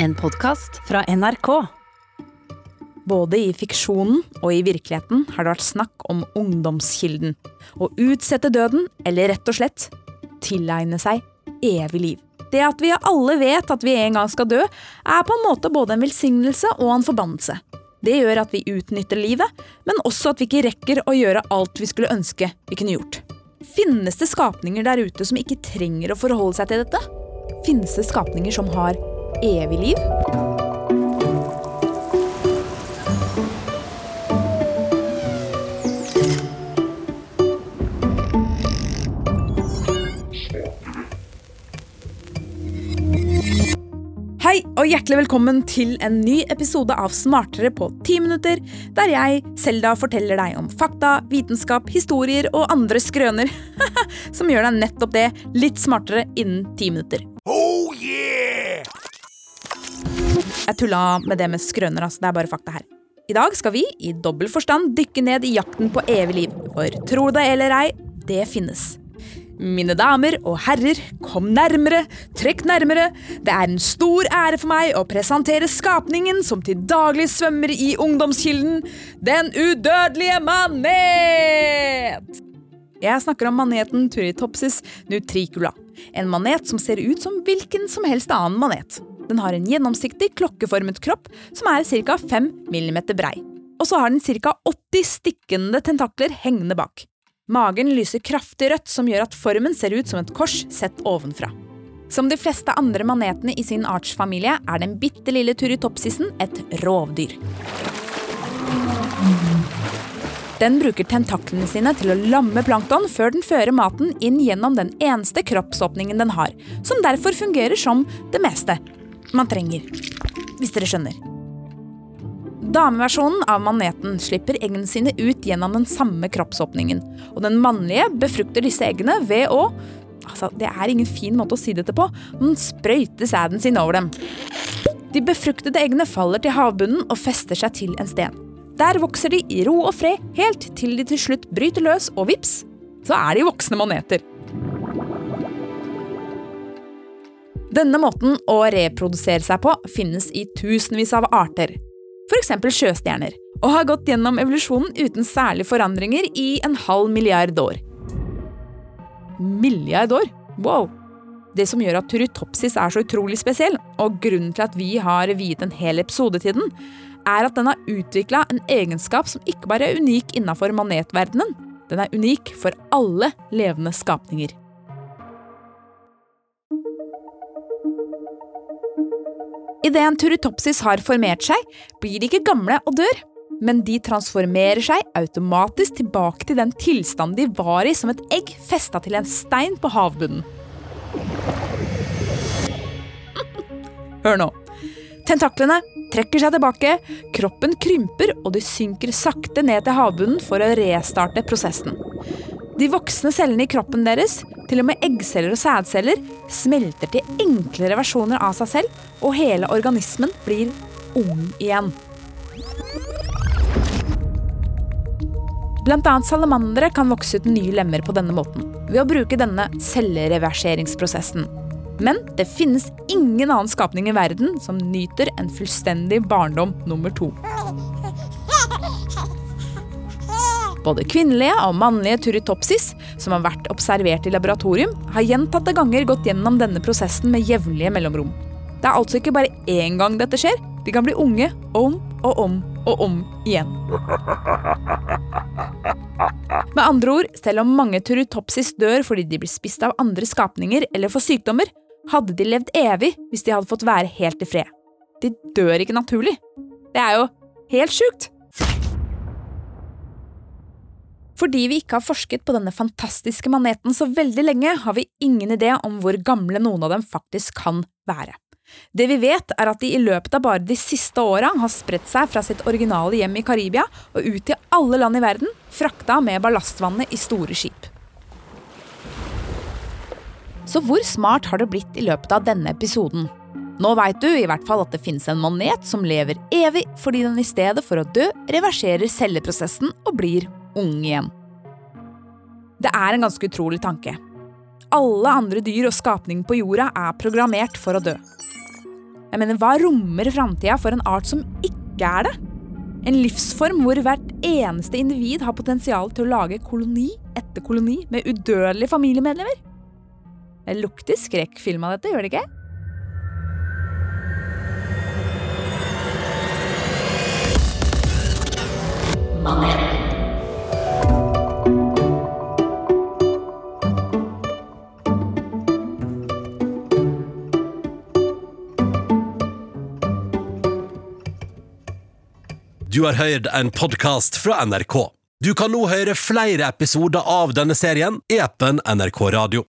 En podkast fra NRK. Både i fiksjonen og i virkeligheten har det vært snakk om ungdomskilden. Å utsette døden, eller rett og slett tilegne seg evig liv. Det at vi alle vet at vi en gang skal dø, er på en måte både en velsignelse og en forbannelse. Det gjør at vi utnytter livet, men også at vi ikke rekker å gjøre alt vi skulle ønske vi kunne gjort. Finnes det skapninger der ute som ikke trenger å forholde seg til dette? Finnes det skapninger som har evig liv? Hei og hjertelig velkommen til en ny episode av Smartere på 10 minutter, der jeg, Selda, forteller deg om fakta, vitenskap, historier og andre skrøner som gjør deg nettopp det litt smartere innen 10 minutter. Jeg tulla med det med skrøner, altså. Det er bare fakta her. I dag skal vi i dobbel forstand dykke ned i jakten på evig liv. For tro det eller ei, det finnes. Mine damer og herrer, kom nærmere, trekk nærmere. Det er en stor ære for meg å presentere skapningen som til daglig svømmer i ungdomskilden, Den udødelige manet! Jeg snakker om maneten Turitopsis nutricula. En manet som ser ut som hvilken som helst annen manet. Den har en gjennomsiktig, klokkeformet kropp som er ca. 5 mm brei. Og så har den ca. 80 stikkende tentakler hengende bak. Magen lyser kraftig rødt, som gjør at formen ser ut som et kors sett ovenfra. Som de fleste andre manetene i sin artsfamilie er den bitte lille turritopsisen et rovdyr. Den bruker tentaklene sine til å lamme plankton før den fører maten inn gjennom den eneste kroppsåpningen den har, som derfor fungerer som det meste man trenger. Hvis dere skjønner. Dameversjonen av maneten slipper eggene sine ut gjennom den samme kroppsåpningen. Og den mannlige befrukter disse eggene ved å altså, Det er ingen fin måte å si dette på, men sprøyter sæden sin over dem. De befruktede eggene faller til havbunnen og fester seg til en sten. Der vokser de i ro og fred helt til de til slutt bryter løs, og vips, så er de voksne maneter. Denne måten å reprodusere seg på finnes i tusenvis av arter, f.eks. sjøstjerner, og har gått gjennom evolusjonen uten særlige forandringer i en halv milliard år. Milliard år? Wow! Det som gjør at turutopsis er så utrolig spesiell, og grunnen til at vi har viet en hel episode til den, er at den har utvikla en egenskap som ikke bare er unik innafor manetverdenen, den er unik for alle levende skapninger. Idet en turritopsis har formert seg, blir de ikke gamle og dør. Men de transformerer seg automatisk tilbake til den tilstanden de var i som et egg festa til en stein på havbunnen. Hør nå. Tentaklene trekker seg tilbake, kroppen krymper, og de synker sakte ned til havbunnen for å restarte prosessen. De voksne cellene i kroppen deres, til og med eggceller og sædceller, smelter til enklere versjoner av seg selv, og hele organismen blir ung igjen. Blant annet salamandere kan vokse ut nye lemmer på denne måten, ved å bruke denne cellereverseringsprosessen. Men det finnes ingen annen skapning i verden som nyter en fullstendig barndom nummer to. Både kvinnelige og mannlige turritopsis, som har vært observert i laboratorium, har gjentatte ganger gått gjennom denne prosessen med jevnlige mellomrom. Det er altså ikke bare én gang dette skjer, de kan bli unge om og om og om igjen. Med andre ord, selv om mange turritopsis dør fordi de blir spist av andre skapninger eller får sykdommer, hadde de levd evig hvis de hadde fått være helt i fred. De dør ikke naturlig. Det er jo helt sjukt! Fordi vi ikke har forsket på denne fantastiske maneten så veldig lenge, har vi ingen idé om hvor gamle noen av dem faktisk kan være. Det vi vet, er at de i løpet av bare de siste åra har spredt seg fra sitt originale hjem i Karibia og ut til alle land i verden, frakta med ballastvannet i store skip. Så hvor smart har det blitt i løpet av denne episoden? Nå veit du i hvert fall at det finnes en manet som lever evig fordi den i stedet for å dø reverserer celleprosessen og blir ung igjen. Det er en ganske utrolig tanke. Alle andre dyr og skapninger på jorda er programmert for å dø. Jeg mener, hva rommer framtida for en art som ikke er det? En livsform hvor hvert eneste individ har potensial til å lage koloni etter koloni med udødelige familiemedlemmer? Det lukter skrekkfilm av dette, gjør det ikke? Du har hørt en podkast fra NRK. Du kan nå høre flere episoder av denne serien i appen NRK Radio.